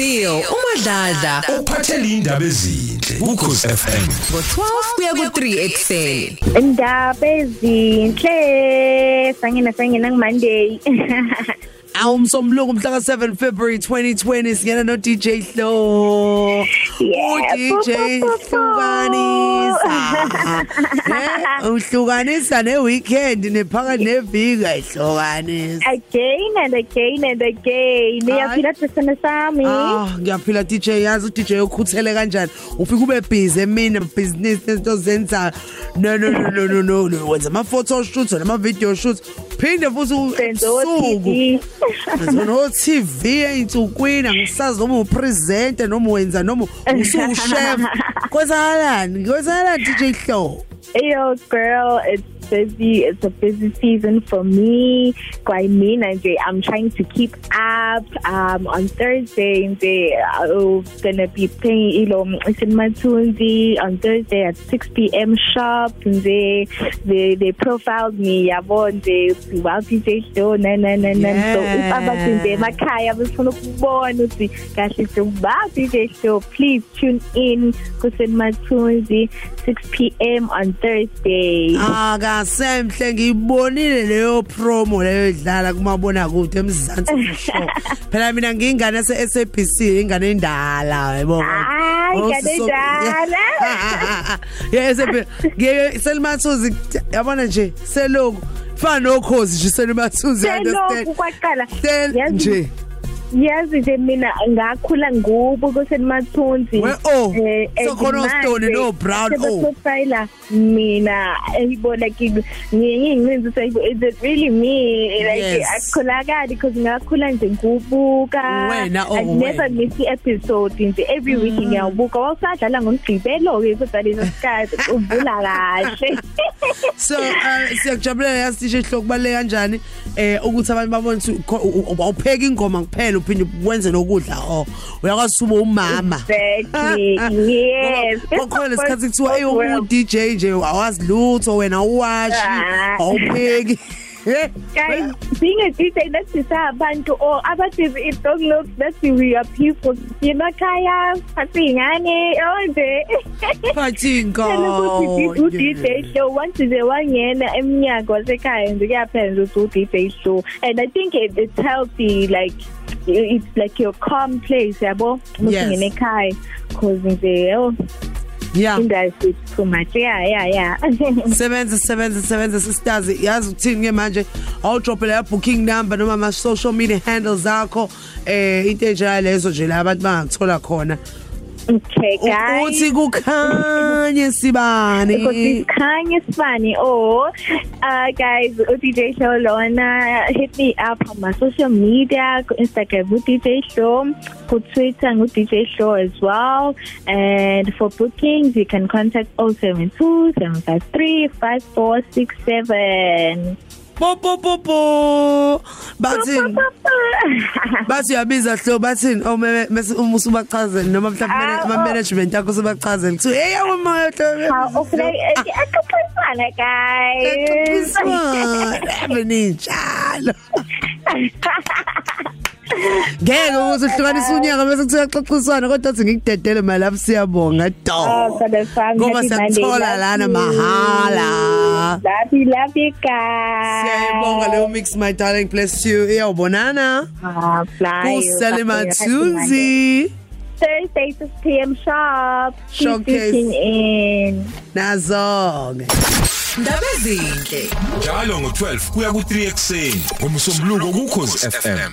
Uzio umadladla uphathele indaba ezinhle ukhosi FM ngo12 kuya ku3 ekseni. indaba ezinhle sangena sangena ngimonday awumsombuluko mhla ka7 February 2020 singena no DJ Hlo. Yeah. DJ Hlukanisa Eh uhlukanisa ne weekend nephaka neviki ayihlukanisa again and again and again. Niyaphila thina sami. Ah ngiyaphila DJ yazi uDJ ukhuthele kanjani? Ufika ube busy emini business nezinto zenza no no no no no no no. Wenza ama photo shoots nama video shoots. Phinde futhi usuku TV no TV einsukwini angisazi noma upresenter noma wenza noma usuku chef kwenzakalani kwenzakalani DJ Hlo Yo girl it's busy it's a busy season for me kwayimina nje I'm trying to keep up um on Thursday nje I'm gonna be playing ilo Isimatunzi on Thursday at 6 p.m. sharp nje they they profiled me yabo nje wow DJ show na na na na so abathi nje emakhaya befuna ukubona ukuthi kahle wow DJ show please tune in kuSematunzi 6 p.m. on Thursday akasemhle ngiyibonile leyo promo leyo idlala kumabona kude emzansi show phela mina ngiyingane se SABC ingane endala Hayi, Oh, ingane so- endala. yes ngeke selimathuzi yabona nje selokhu fana nokhozi nje selimathuzi selokhu kwaqala. Sel Yazi- nje yazi nje mina ngakhula ngubo kusenimathunzi We- oh, sekhona ostone no brown, oh. profile mina eyibona kimi ngiyincinzi say is it really me like Yes. akukholakali because ngakhula nje ngubuka Wena, oh, I never wena. miss episode nje every week ngiyawubuka wawusadlala ngomgqibelo ke kodwa leso sikhathi uvula kahle so uh, siyakujabulela yasi DJ Hlo kubaleka kanjani eh ukuthi abantu babone ukuthi ukho- u- u- awupheki ingoma kuphela uphinde wenze nokudla oh uyakwazi ukuba umama. Exactly. Yes. Kokhona lesikhathi kuthiwa eyo umuntu DJ nje awazi lutho wena uwashi Ah. awupheki. Guys being a DJ let's abantu or abathi it don't look that we are people. Emakhaya asingane onje phathi ukuthi u-DJ show once nje wangena emnyango wasekhaya nje kuyaphela nje ukuthi u-DJ show and i think it, it's healthy like it's like your calm place yabo? Yes. musingene ekhaya cause nje oh yeah. industry is too much. Yeah yeah yeah. Sebenza sebenza sebenza sisters yazi uthini ke manje? Awudrophe la booking number noma ama social media handles zakho eh into enjalo lezo nje la abantu bangakuthola khona. Okay guys. uthi kukhanye sibani? Kusikhanye sibani? Oh uh guys uDJ Show lona hit me up on my social media Instagram uDJ Show ku Twitter uDJ Show as well. And for bookings you can contact 072 753 5467 po po po po bathini bathi yabiza hlo bathini oh mase uma usubachazela noma mhlawumbe Ah, ama oh. management yakho sebachazela kuthi hey awumoya How of like akaxoxisana guys. Ave ninjalo Ngeke ukuthi uhlukanise unyaka bese kuthiwa xoxiswana kodwa uthi ngikudedele mali lapho siyabonga do Oh, for the fam, Ngoba happy Monday, siyakuthola love lana you. Mahala Love you, love you guys. Siyabonga leyo mix my darling bless you iyawubonana Ah, fly. Kusale Matsuzi Thursday 6 p.m. sharp. Showcase. in. nazonke Ndaba ezinhle. njalo ngo12 kuya ku3 ekseni ngomsombuluko ukhosi FM